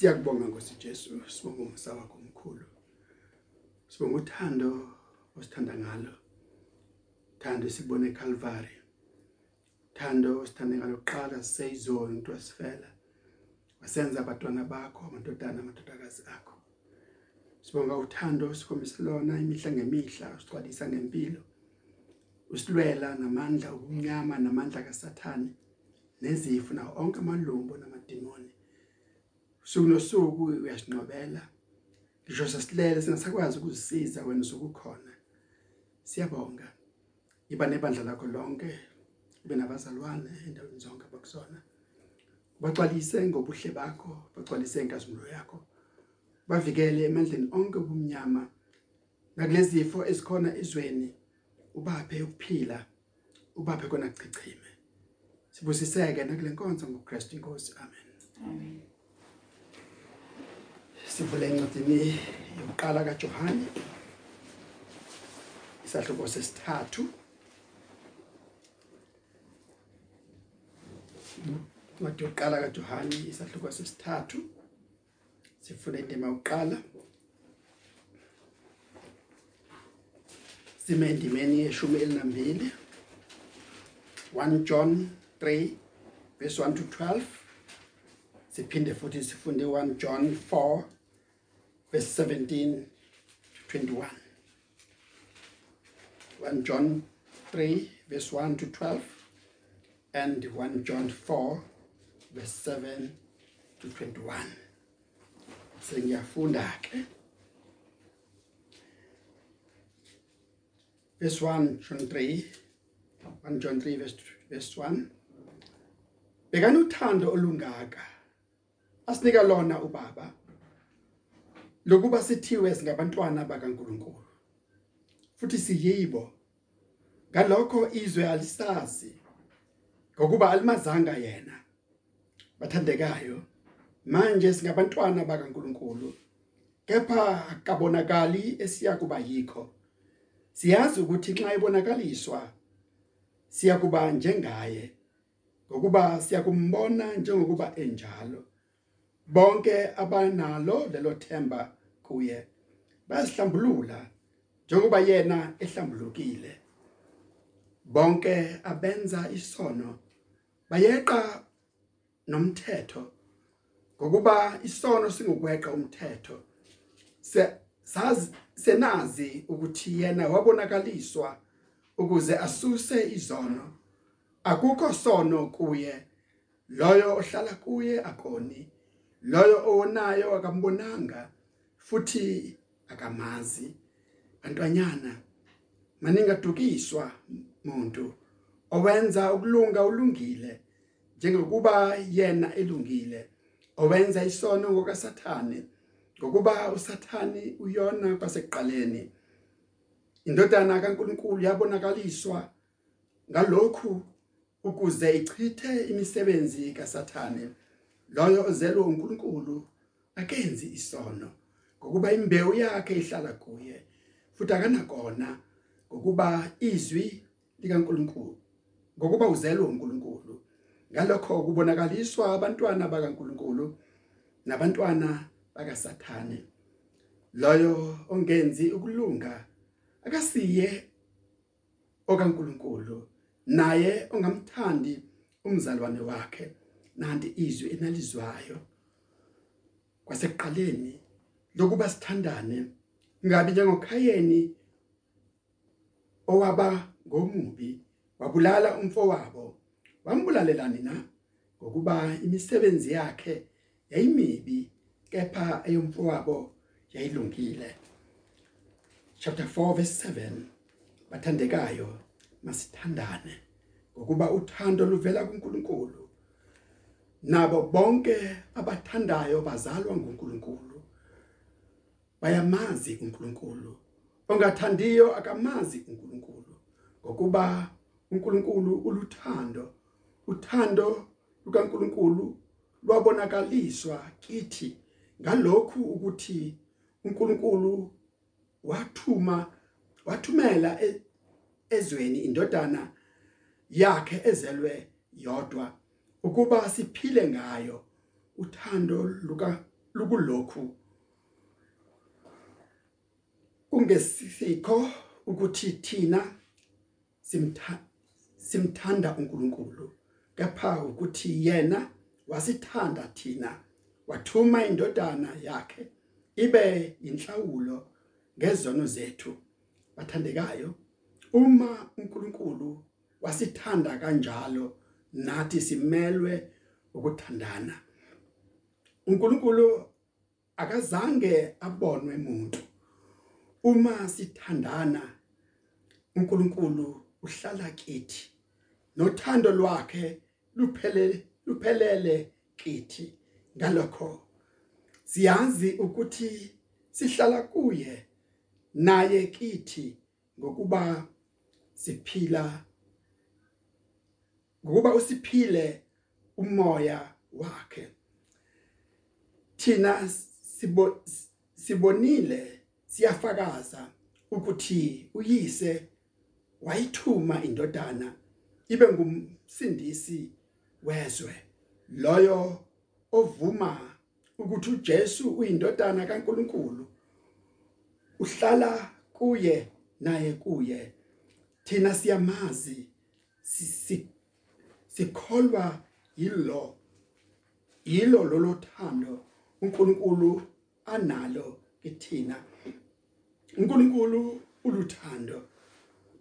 Siyakubonga Nkosi Jesu, sibonga umsa wakho omkhulu. Sibonga uthando osithanda ngalo. Thando sibone eCalvary. Thando osithande ngalo kuqala siseyizona into asifela. Wasenza abantwana bakho, amadodana amadodakazi akho. Sibonga uthando sikhombisa lona imihla ngemihla, usigcwalisa ngempilo. Usilwela namandla okunyama namandla kaSathane nezifo nawo onke amalumbo namadimoni. Suku nosuku uyasinqobela. Ngisho sesilele singasakwazi ukuzisiza wena usukukhona. Siyabonga. Iba nebandla lakho lonke, ibe nabazalwane endaweni zonke abakusona. Baxwalise ngobuhle bakho, baxwalise inkazimulo yakho. Bavikele emandleni onke obumnyama. Nakulezi zifo ezikhona ezweni ubaphe ukuphila, ubaphe kona kuchichime. Sibusiseke nakule nkonzo ngoKristu inkosi. Amen. Amen. Sivule incwadi yokuqala kaJohane isahluko sesithathu. Incwadi yokuqala kaJohane isahluko sesithathu. Sifuna indima yokuqala. Sime endimeni yeshumi elinambili. 1 John 3 verse 1 to 12 siphinde futhi sifunde 1 John 4 verse 17 to 21 1 John 3 verse 1 to 12 and 1 John 4 verse 7 to 21 sengiyafunda ke verse 1 John 3 1 John 3 verse verse 1 Bekani uthando olungaka asinika lona ubaba. Lokuba sithiwe singabantwana bakaNkuluNkulu. Futhi siyibo. Ngalokho izwe alisazi ngokuba alimazanga yena. Bathandekayo. Manje singabantwana bakaNkuluNkulu kepha akabonakali esiya kuba yikho. Siyazi ukuthi nxa ibonakaliswa siya kuba njengaye ngokuba siyakumbona njengokuba enjalo. Bonke abanalo lelo themba kuye bayasihlambulula njengoba yena ehlambulukile. Bonke abenza isono bayeqa nomthetho ngokuba isono singukweqa umthetho. Sazi senazi ukuthi yena wabonakaliswa ukuze asuse izono. Akukho sono kuye loyo ohlala kuye akoni loyo onayo akambonanga futhi akamazi. Bantwanyana maningadukiswa umuntu owenza ukulunga ulungile njengokuba yena elungile owenza isono ngokasathane ngokuba usathani uyona kwasekuqaleni. Indodana kaNkuluNkulu yabonakaliswa ngalokhu ukuze ichithe imisebenzi kaSathane. Loyo ozelwe uNkulunkulu akenzi isono. Ngokuba imbewu yakhe ihlala kuye futhi akanakona ngokuba izwi likaNkulunkulu ngokuba uzelwe uNkulunkulu. Ngalokho kubonakaliswa abantwana bakaNkulunkulu nabantwana bakaSathane. Loyo ongenzi ukulunga akasiye okaNkulunkulu naye ongamthandi umzalwane wakhe nanti izwi enalizwayo kwasekuqaleni lokuba sithandane ngabi njengoKhayeni owaba ngomubi wabulala umfowabo wambulalelani na? Ngokuba imisebenzi yakhe yayimibi kepha eyomfowabo yayilungile. Chapter 4 verse 7 bathandekayo masithandane ngokuba uthando luvela kuNkulunkulu. Nabo bonke abathandayo bazalwa nguNkulunkulu. Bayamazi uNkulunkulu. Ongathandiyo akamazi uNkulunkulu ngokuba uNkulunkulu uluthando. Uthando lukaNkulunkulu lwabonakaliswa kithi ngalokhu ukuthi uNkulunkulu wathuma wathumela e- ezweni indodana yakhe ezelwe yodwa. Ukuba siphile ngayo uthando luka lukulokhu kungesikho ukuthi thina simthanda uNkulunkulu. Kepha ukuthi yena wasithanda thina wathuma indodana yakhe ibe inhlawulo ngezono zethu. Bathandekayo uma uNkulunkulu wasithanda kanjalo nathi simelwe ukuthandana. uNkulunkulu akazange abonwe umuntu uma sithandana uNkulunkulu uhlala kithi nothando lwakhe luphelele luphelele kithi. Ngalokho siyazi ukuthi sihlala kuye naye kithi ngokuba siphila ngokuba usiphile umoya wakhe. Thina sibo sibonile siyafakaza ukuthi uyise wayithuma indodana ibe ngumsindisi wezwe loyo ovuma ukuthi uJesu uyindodana kaNkuluNkulu uhlala kuye naye kuye. Thina siyamazi sikholwa yilo yilo lolothando uNkulunkulu analo kithina. uNkulunkulu uluthando.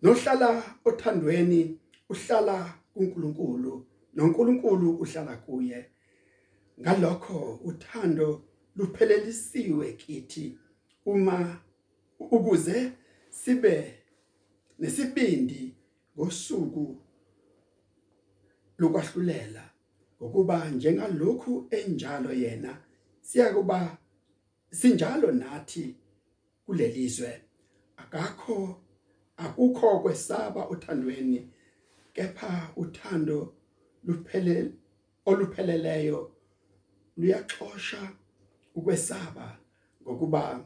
Nohlala othandweni uhlala kuNkulunkulu noNkulunkulu uhlala kuye. Ngalokho uthando luphelelisiwe kithi uma ukuze sibe nesibindi ngosuku lokwahlulela ngokuba njengalokhu enjalo yena siyakuba sinjalo nathi. Kulelizwe. Akakho akukho kwesaba uthandweni kepha uthando luphelele olupheleleyo luyaxosha ukwesaba ngokuba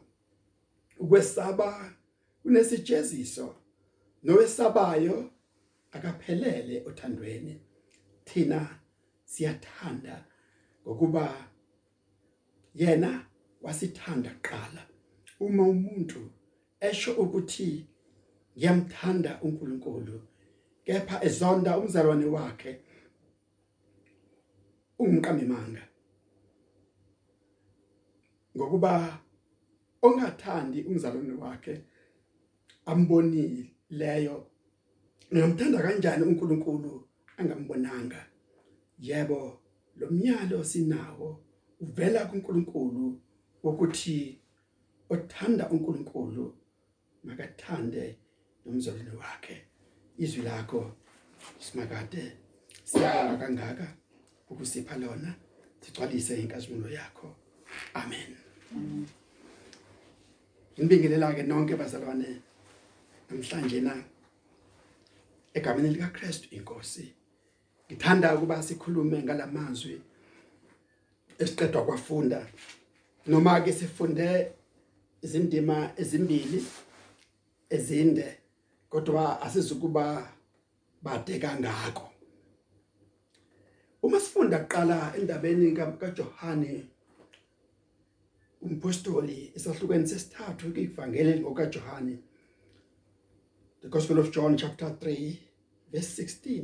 ukwesaba kunesijeziso nowesabayo akaphelele othandweni thina siyathanda ngokuba yena wasithanda kuqala. Uma umuntu esho ukuthi ngiyamthanda uNkulunkulu kepha ezonda umzalwane wakhe ungumqamimanga. Ngokuba ongathandi umzalwane wakhe ambonileyo. Ngamthanda kanjani uNkulunkulu? Angambonanga. Yebo lo myalo sinawo uvela kuNkulunkulu ukuthi othanda uNkulunkulu makathande nomzalwane wakhe. Izwi lakho simakade siyabonga kangaka ukusipha lona. Sigcwalise inkazimulo yakho. Amen. Ngibingelela ke nonke bazalwane namhlanje na? Egameni lika Christ inkosi ngithanda ukuba sikhulume ngalamazwi esiqedwa kwafunda. Noma ke sifunde izindima ezimbili ezinde kodwa asizukuba bade kangako. Uma sifunda kuqala endabeni kaJohane umpostoli esahlukweni sesithathu kwivangeli ngokaJohane the gospel of John chapter 3 verse 16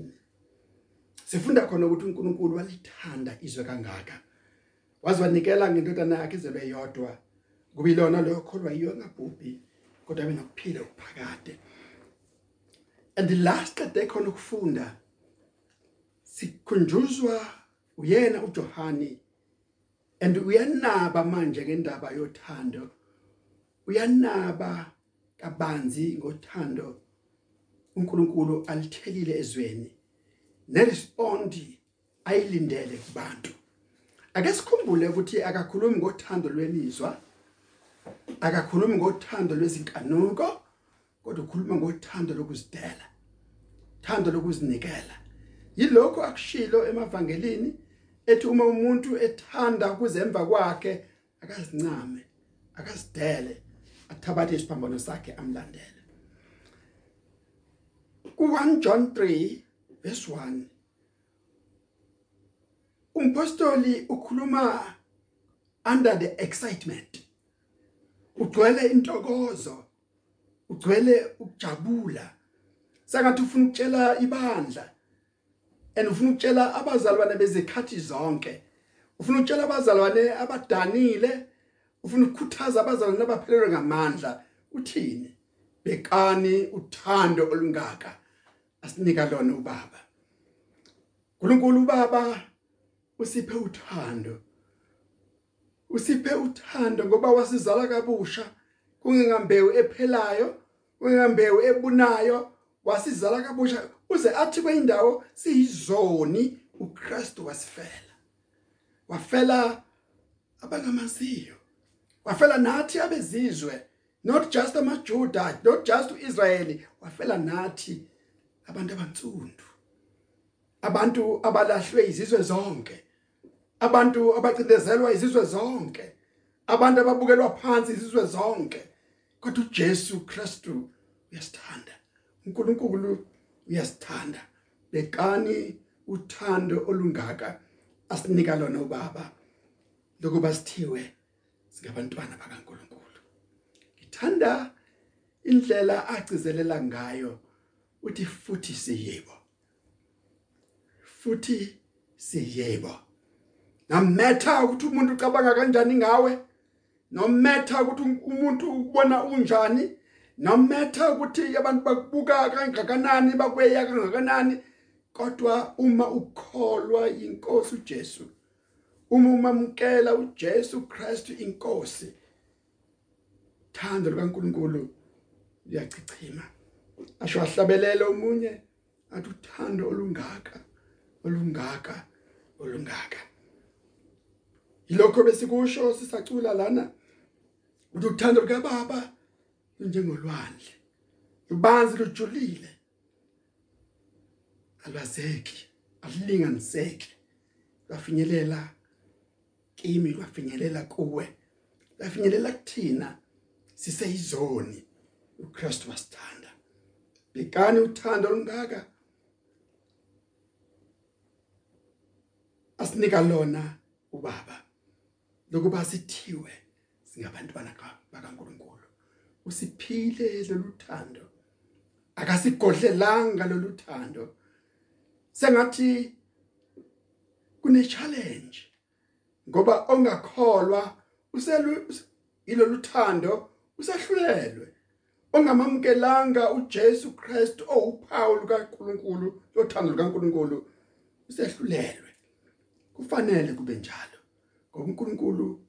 sifunda khona ukuthi uNkulunkulu walithanda izwe kangaka. Waziwanikela ngendodana yakhe izelwe yodwa. Kubilona lo kholwa yiyo ngabhubhi kodwa benokuphila ukuphakade and the last qede khona ukufunda sikhunjuzwa uyena uJohane and uyanaba manje ngendaba yothando. Uyanaba kabanzi ngothando. uNkulunkulu alithelile ezweni. Nerespondi ayilindele kubantu. Ake sikhumbule ukuthi akakhulumi ngothando lwemizwa akakhulumi ngothando lwezinkanuko kodwa ukhuluma ngothando lokuzidela thando lokuzinikela. Yilokho akushilo emavangelini ethi uma umuntu ethanda ukuzemva kwakhe akazincame akazidele athabathe isiphambano sakhe amlandele. Ku1 John 3 verse 1 umpostoli ukhuluma under the excitement. Ugcwele intokozo. Ugcwele ukujabula. Sengathi ufuna ukutshela ibandla and ufuna ukutshela abazalwane bezikhathi zonke. Ufuna ukutshela abazalwane abadanile. Ufuna ukukhuthaza abazalwane abaphelelwe ngamandla. Uthini? Bekani uthando olungaka. Asinika lona ubaba. uNkulunkulu ubaba usiphe uthando. Usiphe uthando ngoba wasizala kabusha. Kungengambewu ephelayo kungengambewu ebunayo wasizala kabusha. Uze athi kweindawo siyizoni uKristu wasifela. Wafela abangamaziyo. Wafela nathi abezizwe not just amajuda not just uIsrayeli. Wafela nathi abantu abantsundu abantu abalahlwe izizwe zonke. Abantu abacindezelwa izizwe zonke. Abantu ababukelwa phansi izizwe zonke. Kodwa uJesu Kristu uyasithanda. uNkulunkulu uyasithanda. Bekani uthando olungaka asinika lona ubaba lokuba sithiwe singabantwana bakaNkulunkulu. Ngithanda indlela agcizelela ngayo uthi futhi siyebo. Futhi siyebo. Nametha ukuthi umuntu ucabanga kanjani ngawe? Nometha ukuthi umuntu ubona unjani? Nometha ukuthi abantu bakubuka kangakanani bakweya kangakanani? Kodwa uma ukholwa inkosi uJesu uma umamkela uJesu Kristu inkosi thando likaNkuluNkulu liyachichima. Asho ahlabelele umunye athi uthando olungaka olungaka olungaka. Yilokho besikusho sisacula lana. Ukuthi uthando likaBaba njengolwandle ubanzi lujulile. Alwazeki alinganiseki lafinyelela kimi lafinyelela kuwe. Lafinyelela kuthina siseyizoni. uKristu wasithanda. Bekani uthando olungaka asinika lona ubaba. Lokuba sithiwe singabantwana bakaNkuluNkulu. Usiphile loluthando akasigodlelanga loluthando sengathi kune challenge ngoba ongakholwa uselu iloluthando usehlulelwe. Ongamamkelanga uJesu Kristu owuphawu lukaNkuluNkulu lothando lukaNkuluNkulu usehlulelwe. Kufanele kube njalo. Ngoba uNkulunkulu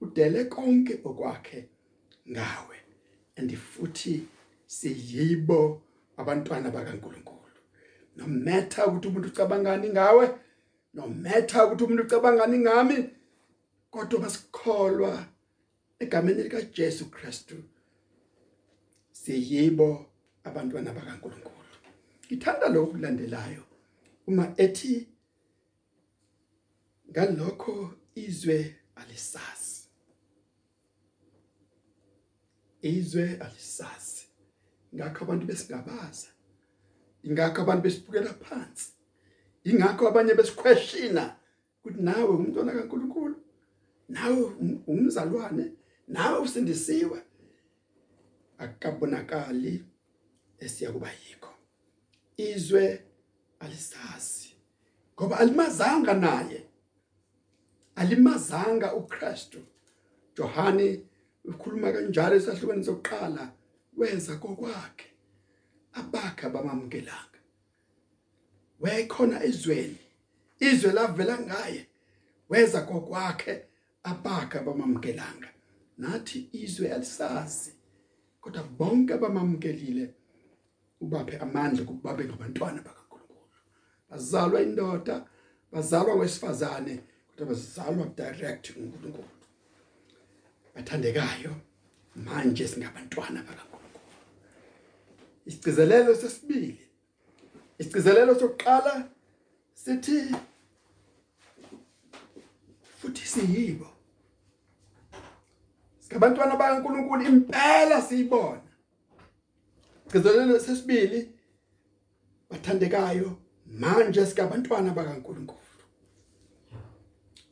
udele konke okwakhe ngawe and futhi siyibo abantwana bakaNkulunkulu. No matter ukuthi umuntu ucabangani ngawe no matter ukuthi umuntu ucabangani ngami kodwa basikholwa egameni lika Jesu Kristu. Siyibo abantwana bakaNkulunkulu. Ngithanda lokhu kulandelayo uma ethi ngalokho izwe alisazi. Izwe alisazi. Ngakho abantu besingabaza. Ingakho abantu besibukela phansi. Ingakho abanye besiquestiona ukuthi nawe umntwana kaNkuluNkulu nawe umzalwane nawe usindisiwe. Akabonakali esiya kuba yikho. Izwe alisazi. Ngoba alimazanga naye. Alimazanga uKristu. Johani ukhuluma kanjalo esahlukweni sokuqala wenza kokwakhe abakha bamamkelanga wayekhona ezweni izwe lavela ngaye weza kokwakhe abakha bamamkelanga nathi izwe alisazi kodwa bonke abamamkelile ubaphe amandla kubabe ngabantwana bakaNkulunkulu. Bazalwa indoda bazalwa ngwesifazane kodwa bazalwa direct uNkulunkulu bathandekayo manje singabantwana bakaNkulunkulu isigcizelelo sesibili isigcizelelo sokuqala sithi futhi siyibo Singabantwana bakaNkulunkulu impela siyibona. Isigcizelelo sesibili bathandekayo manje singabantwana bakaNkulunkulu.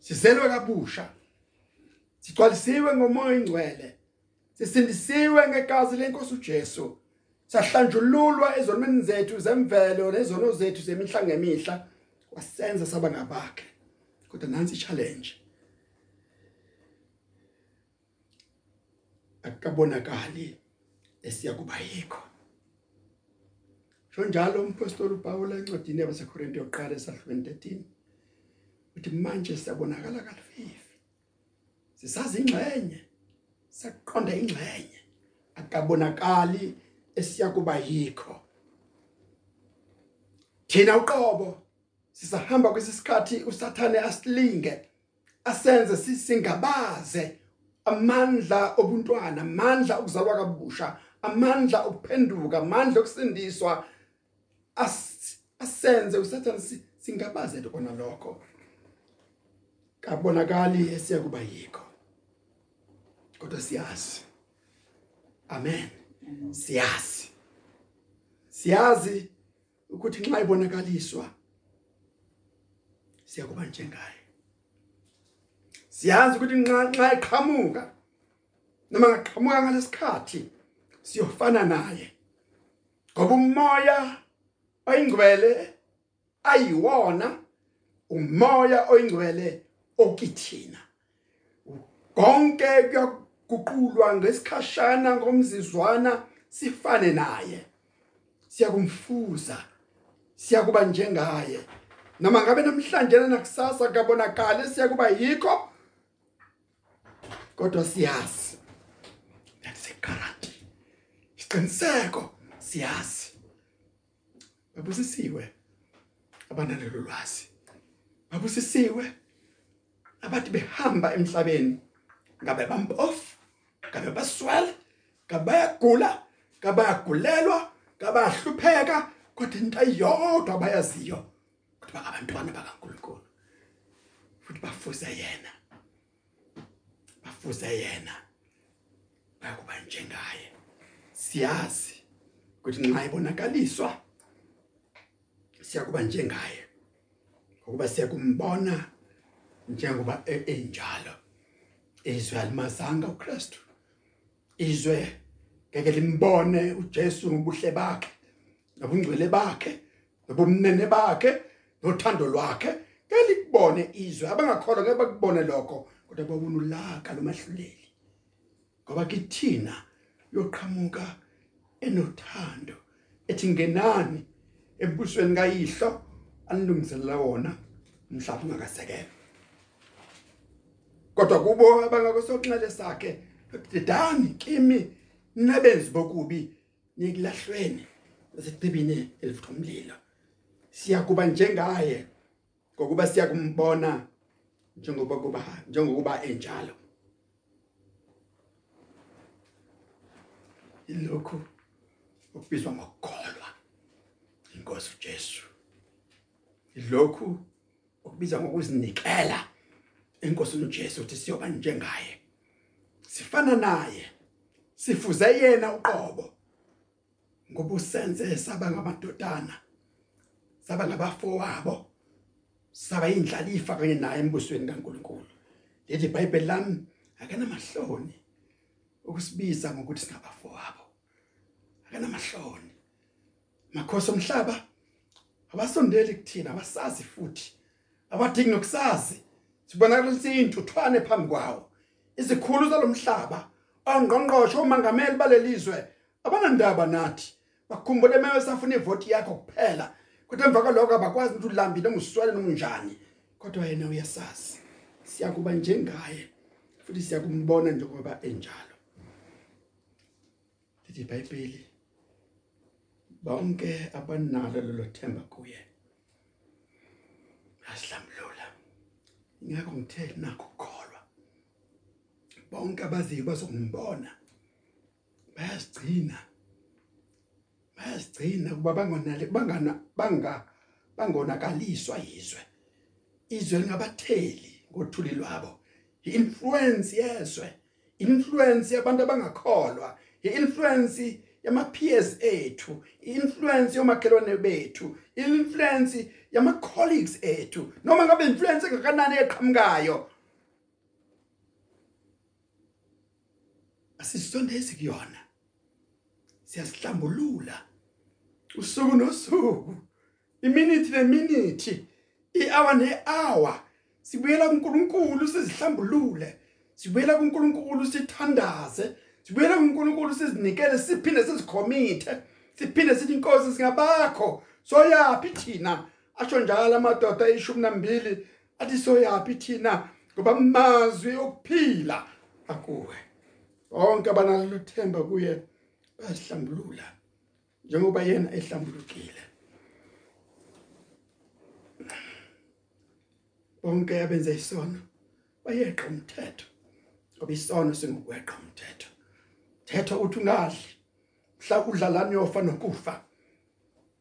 Sizelwe kabusha. Sigcwalisiwe ngomoya ingcwele sisindisiwe ngegazi lenkosi uJesu. Sahlanjululwa ezonweni zethu zemvelo nezono zethu zemihla ngemihla. Wasenza saba ngabakhe kodwa nansi challenge akabonakali esiya kuba yikho. Njalo umpostoli uPaul encwadini yabaseKorinte yokuqala esahlweni 13 uthi manje siyabonakala kalififi. Sisazi ingxenye, saqonda ingxenye, akabonakali esiyakuba yikho. Thina uqobo sisahamba kwesisikhathi usathane asilinge asenze sisingabaze amandla obuntwana amandla okuzalwa kabusha amandla okuphenduka amandla okusindiswa asenze usathane singabaze lokho kabonakali esiya kuba yikho. Kodwa siyazi. Amen. Siyazi. Siyazi ukuthi nxa ibonakaliswa siyakuba njengaye. Siyazi ukuthi nxa nxa eqhamuka noma ngaqhamuka ngalesikhathi siyofana naye. Ngoba umoya oyingcwele ayiwona. Umoya oyingcwele okithina konke kuyaguqulwa ngesikhashana ngomzizwana sifane naye. Siyakumfuza siyakuba njengaye. Noma ngabe namhlanje nakusasa kabonakala siyakuba yikho kodwa siyazi. That's a guarantee. Isiqiniseko siyazi. Babusisiwe abanalelo lwazi. Babusisiwe. Abathi behamba emhlabeni. Ngabe bampofu ngabe baswele ngabe bayagula ngabe bayagulelwa ngabe bayahlupheka kodwa into eyodwa abayaziyo ukuthi abantwana bakaNkulunkulu. Futhi bafuze yena bafuze yena bayakuba njengaye. Siyazi ukuthi nxa ibonakaliswa siyakuba njengaye ngoba siyakumbona njengoba e-, enjalo. Izwe alimazanga uKristu. Izwe ngeke limbone uJesu ngobuhle bakhe nobungcwele bakhe nobumnene bakhe nothando lwakhe. Ngeke likubone izwe. Abangakholwa ngeke bakubone lokho kodwa babona ulaka lomahluleli. Ngoba kithina yoqhamuka enothando ethi ngenani ebusweni kayihlo anilungiselela wona umhlaba ungakasekelwa kodwa kubo abangakosokunxele sakhe dedani kimi nabenzi bokubi nikulahlweni nasecibini elivutha umlilo siyakuba njengaye ngokuba siyakumbona njengoba kuba njengokuba enjalo. Ilokhu okubizwa ngokukholwa inkosi uJesu. Ilokhu okubiza ngokuzinikela enkosini uJesu uthi siyoba njengaye. Sifana naye. Sifuze yena uqobo. Ngoba usenze saba ngamadodana saba ngabafowabo saba indlalifa kanye naye embusweni kaNkuluNkulu. Lithi iBhayibheli lami akanamahloni ukusibiza ngokuthi singabafowabo akanamahloni. Makhosi omhlaba abasondeli kuthina abasazi futhi. Abadingi nokusazi sibonakala siyintuthwane phambi kwawo. Izikhulu zalomhlaba ongqongqosho umangameli balelizwe abanandaba nathi. Bakhumbule mewe safuna ivoti yakho kuphela kodwa emva kwalokho abakwazi ukuthi ulambile nguswele nomunjani kodwa yena uyasazi siyakuba njengaye futhi siyakumbona njengoba enjalo. Lithi iBhayibheli bonke abanalo lelo themba kuye asihlambulula ingakho ngithe nakho ukukholwa. Bonke abaziyo bazokumbona bayasigcina. Bayasigcina kuba bangonale bangana banga bangonakaliswa yizwe. Izwe lingabatheli ngothuli lwabo. Influence yezwe. Influence yabantu abangakholwa. Influence yama peers ethu influence yomakhelwane bethu influence yama colleagues ethu noma ngabe influence engakanani eqhamukayo. Asisondezi kuyona. Siyasihlambulula. Usuku nosuku. Iminute neminute ihour nehour sibuyela kuNkulunkulu sizihlambulule. Sibuyela kuNkulunkulu sithandaze. Sibuyela kuNkulunkulu sizinikele siphinde sizikhomithe siphinde sithi inkosi singabakho soyapi thina? Asho njalo amadoda ayishumi nambili athi soyapi thina? Ngoba amazwi okuphila akuwe. Bonke abanalo uthemba kuye bayahlambulula njengoba yena ehlambulukile. Bonke abenze isono bayeqa umthetho ngoba isono singukweqa umthetho. Thetho uthi ungadli mhla udlalana yofa nokufa.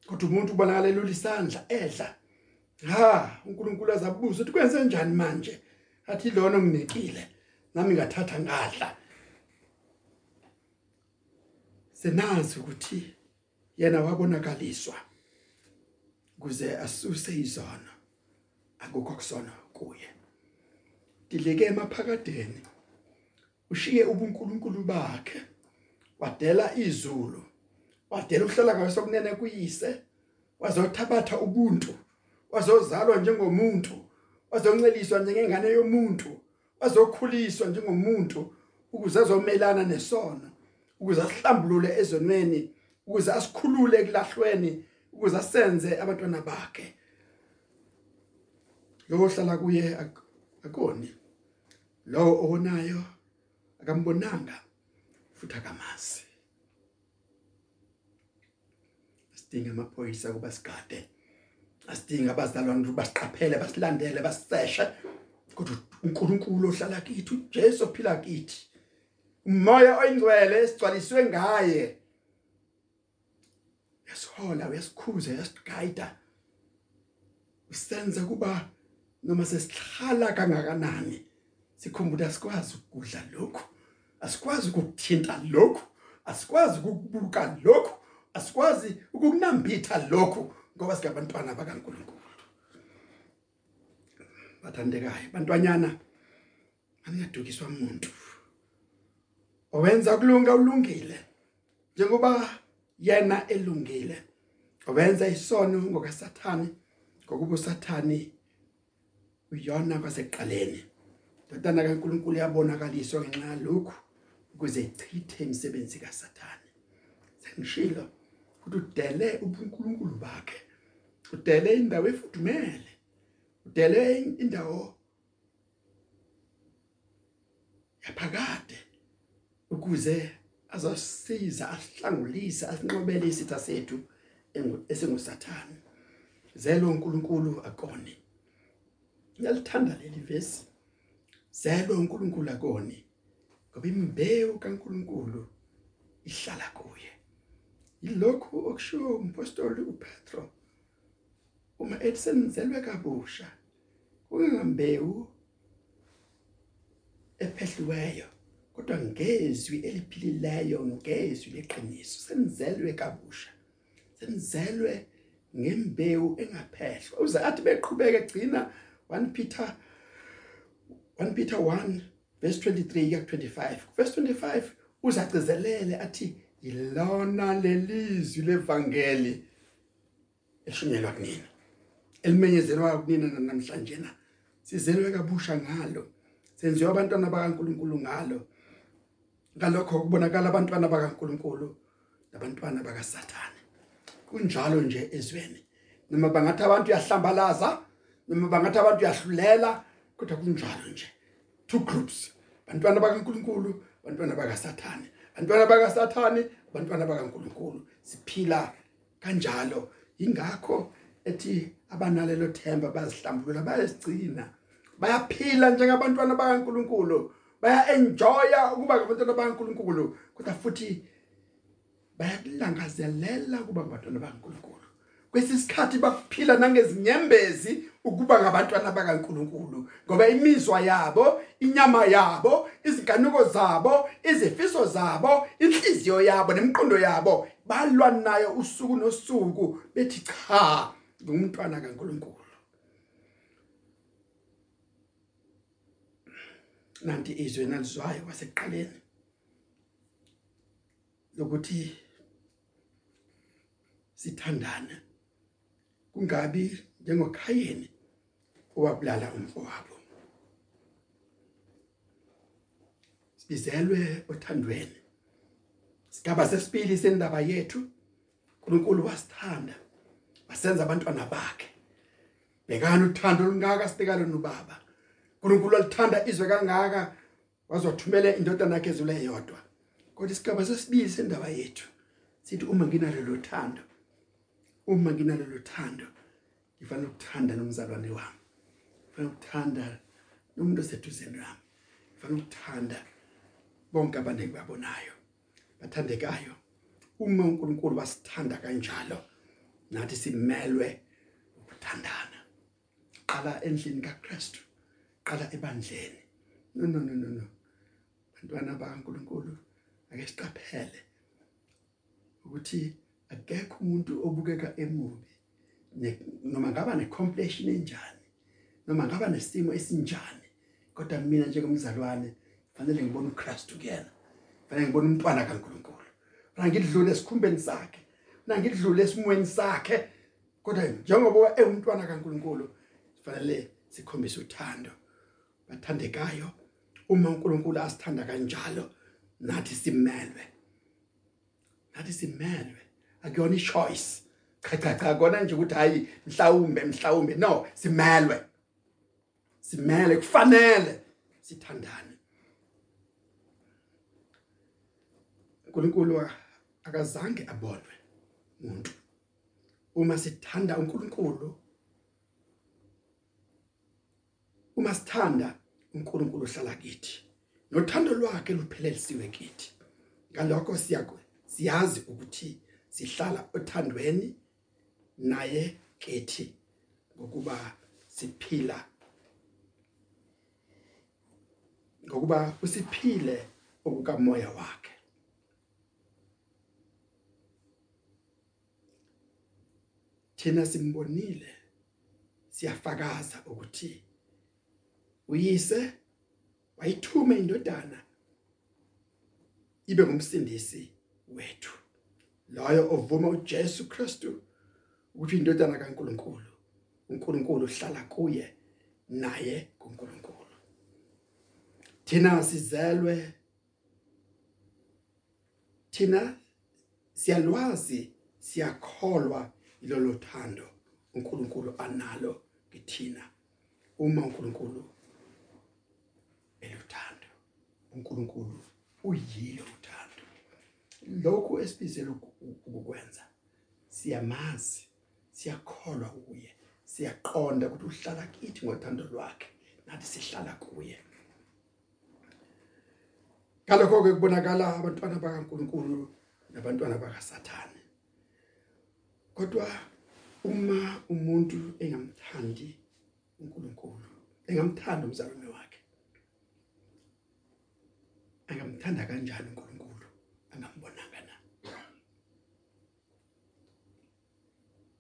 Kodwa umuntu ubonakala elula isandla edla. Ha uNkulunkulu azabuza ukuthi kwenze njani manje? Athi lona nginikile nami ngathatha ngadla. Senazi ukuthi yena wabonakaliswa kuze asuse izono. Akukho kusona kuye. Dileke emaphakadeni ushiye ubunkulunkulu bakhe. Wadela izulu. Wadela uhlala ngasokunene kuyise. Wazothabatha ubuntu. Wazozalwa njengomuntu. Wazonceliswa njengengane yomuntu. Wazokhuliswa njengomuntu ukuze azomelana nesono ukuze asihlambulule ezonweni ukuze asikhulule kulahlweni ukuze asenze abantwana bakhe. Yohlala kuye akoni. Lo onayo akambonanga futhi akamazi sidinga amaphoyisa kuba sigade. Asidinga abazalwane ukuthi basiqaphele basilandele basiseshe kodwa uNkulunkulu ohlala kithi uJesu ophila kithi. Umoya oyingcwele esigcwaliswe ngaye. Yasihola uyasikhuza yasigayida usenze kuba noma sesihlala kangakanani sikhumbula sikwazi ukudla lokhu. Asikwazi ukuthinta lokhu asikwazi ukubuka lokhu asikwazi ukukunambitha lokhu ngoba singabantwana bakaNkulunkulu. Bathandekayo. Bantwanyana aniyadukiswa umuntu owenza kulunga ulungile. Njengoba yena elungile owenza isono ngokasathani ngokuba usathani uyona kwasekuqaleni. Ndodana kaNkuluNkulu yabonakaliswa ngenxa lokhu ukuze ichithe imisebenzi kaSathane. Sengishilo ukuthi udele ubuNkulunkulu bakhe. Udele indawo efudumele. Udele indawo yaphakade ukuze azosiza asihlangulise asinqobele isitha sethu esingusathane. Zelo uNkulunkulu akoni ngiyalithanda leli vesi. Zelo uNkulunkulu akoni ngoba imbewu kaNkulunkulu ihlala kuye. Yilokhu okushiwo umpostoli uPetro. Uma ethi senizelwe kabusha kungambewu ephehliweyo kodwa ngezwi eliphilileyo ngezwi leqiniso. Senizelwe kabusha senizelwe ngembewu engaphehlwa. Uze athi beqhubeka egcina 1 Peter 1 Peter 1 verse 23 ya 25 verse 25 uzagcizelele athi yilona lelizwi levangeli eshunyelwa kunina. Elimenyezelwa kunina namhlanje na? Sizelwe kabusha ngalo. Senziwa abantwana bakaNkuluNkulu ngalo. Ngalokho kubonakala abantwana bakaNkuluNkulu nabantwana bakaSathane. Kunjalo nje ezweni. Noma bangathi abantu yahlambalaza noma bangathi abantu yahlulela kodwa kunjalo nje. Two groups. Bantwana bakaNkuluNkulu bantwana bakaSathane. Bantwana bakaSathane bantwana bakaNkuluNkulu. Siphila kanjalo. Ingakho ethi abanalelo themba bazihlambulula bayasigcina. Bayaphila njengabantwana bakaNkuluNkulu. Baya enjoya ukuba ngabantwana bakaNkuluNkulu. Kodwa futhi bayakulangazelela ukuba ngabantwana bakaNkuluNkulu. Kwesisikhathi bakuphila nangezinyembezi ukuba ngabantwana bakaNkuluNkulu ngoba imizwa yabo inyama yabo izinkanuko zabo izifiso zabo inhliziyo yabo nemiqondo yabo balwa nayo usuku nosuku bethi cha ngumntwana kaNkuluNkulu. Nanti izwe nalizwayo kwasekuqaleni lokuthi sithandane. Kungabi njengokhayeni owabulala umfowabo. Sibizelwe othandweni. Sigaba sesibili sendaba yethu. uNkulunkulu wasithanda wasenza abantwana bakhe. Bekani uthando olungaka sibekalo nobaba. uNkulunkulu alithanda izwe kangaka wazothumela indodana yakhe ezule yodwa kodwa isigaba sesibili sendaba yethu sithi uma nginalelo thando uma nginalelo thando ngifanele ukuthanda nomzalwane wami. Ngifanele ukuthanda nomuntu oseduzeni nami. Ngifanele ukuthanda bonke abantu engibabonayo bathandekayo. Uma uNkulunkulu basithanda kanjalo nathi simelwe ukuthandana. Qala endlini kaKristu qala ebandleni. No no no no no. Bantwana bakaNkulunkulu ake siqaphele ukuthi akekho umuntu obukeka emubi. Noma ngaba necompletion enjani noma ngaba nesimo esinjani kodwa mina njengomzalwane fanele ngibone uKristu kuyena fanele ngibone umntwana kaNkulunkulu. Fanele ngidlule esikhumbeni sakhe fanele ngidlule esimweni sakhe kodwa njengoba ewumntwana kaNkulunkulu fanele sikhombise uthando. Bathandekayo uma uNkulunkulu asithanda kanjalo nathi simelwe. Nathi simelwe. Akuyona ichoice. Cha cha cha kona nje ukuthi hayi mhlawumbe mhlawumbe. No simelwe. Simele kufanele sithandane. uNkulunkulu akazange abonwe umuntu. Uma sithanda uNkulunkulu uma sithanda uNkulunkulu uhlala kithi nothando lwakhe luphelelisiwe kithi. Ngalokho siyakho siyazi ukuthi sihlala othandweni naye kithi ngokuba siphila. Ngokuba usiphile okukamoya wakhe. Thina simbonile siyafakaza ukuthi uyise wayithuma indodana ibe ngumsindisi wethu. Loyo ovuma uJesu Kristu. Ukuthi indodana kaNkuluNkulu uNkulunkulu uhlala kuye naye kuNkulunkulu. Thina sizelwe. Thina siyalwazi siyakholwa ilolo thando uNkulunkulu analo kithina. Uma uNkulunkulu eluthando uNkulunkulu uyilo. Lokhu esibizele ukukwenza siyamazi siyakholwa kuye siyaqonda ukuthi uhlala kithi ngothando lwakhe nathi sihlala kuye. Kalokho ke kubonakala abantwana bakaNkulunkulu nabantwana bakaSathane. Kodwa uma umuntu engamthandi uNkulunkulu engamthanda umzalwane wakhe angamthanda kanjani uNkulunkulu? Angambonanga na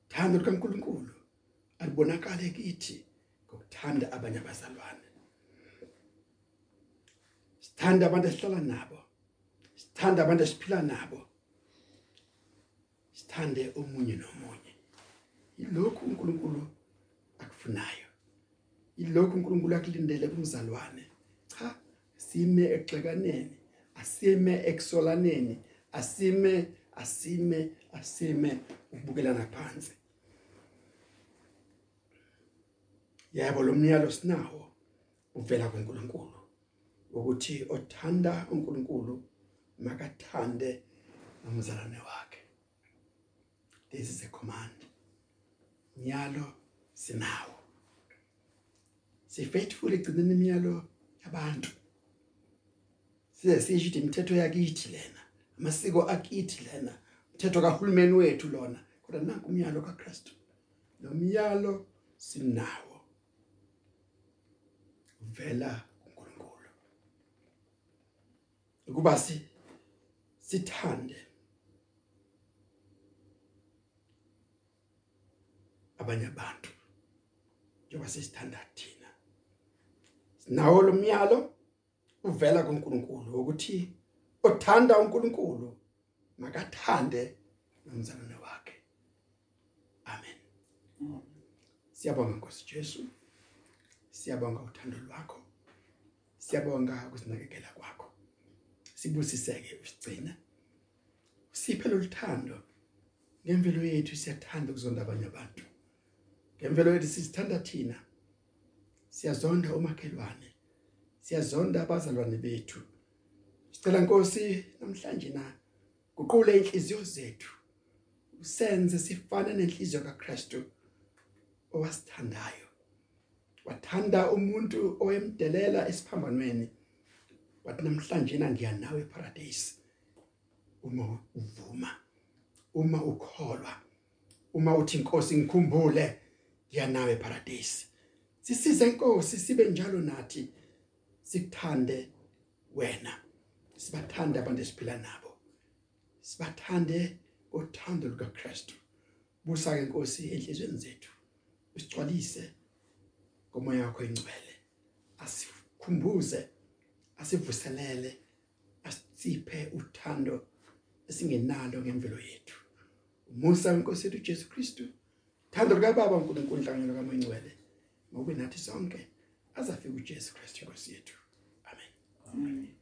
thando likaNkulunkulu alibonakale kithi ngokuthanda abanye abazalwane. Sithanda abantu esihlala nabo sithanda abantu esiphila nabo. Sithande omunye nomunye. Ilokhu uNkulunkulu akufunayo. Ilokhu uNkulunkulu akulindele kumzalwane. Cha sime exekaneni asime eksolaneni asime asime asime ukubukelana phansi yebo lo myalo sinawo uvela kuNkulunkulu ukuthi othanda uNkulunkulu makathande nomzalwane wakhe. This is a command. Nyalo sinawo. Si faithful egcineni imiyalo yabantu. Size sisho imithetho yakithi lena amasiko akithi lena umthetho kahulumeni wethu lona kodwa nanku umyalo kaKristu. Lo myalo sinawo. Vela kuNkulunkulu ukuba si sithande abanye abantu njengoba sisithanda thina. Nawo lo myalo uvela kuNkulunkulu ukuthi othanda uNkulunkulu makathande nomzalwane wakhe. Amen. Siyabonga Nkosi Jesu. Siyabonga uthando lwakho. Siyabonga ukusinakekela kwakho. Sibusiseke usigcina. Siphe loluthando ngemvelo yethu siyathanda ukuzonda abanye abantu. Ngemvelo yethu sisithanda thina. Siyazonda umakhelwane siyazonda abazalwane bethu. Sicela Nkosi namhlanje na guqule inhliziyo zethu. Usenze sifane nenhliziyo kaKristu owasithandayo. Wathanda umuntu oyemdelela esiphambanweni. Wathi namhlanje na ngiya nawe eparadise. Uma uvuma uma ukholwa uma uthi inkosi ngikhumbule ngiya nawe eparadise. Sisize inkosi sibe njalo nathi sikuthande wena. Sibathanda abantu esiphila nabo. Sibathande ngothando lukaKristu. Busa ke inkosi enhlizweni zethu usigcwalise ngomoya wakho engcwele asikhumbuze asivuselele asiphe uthando esingenalo ngemvelo yethu. Umusa wenkosi yethu Jesu Kristu. Thando lika baba uNkulunkulu inhlangano kaMoyingcwele ngobe nathi sonke azafika uJesu Kristu inkosi yethu. Amen. Amen.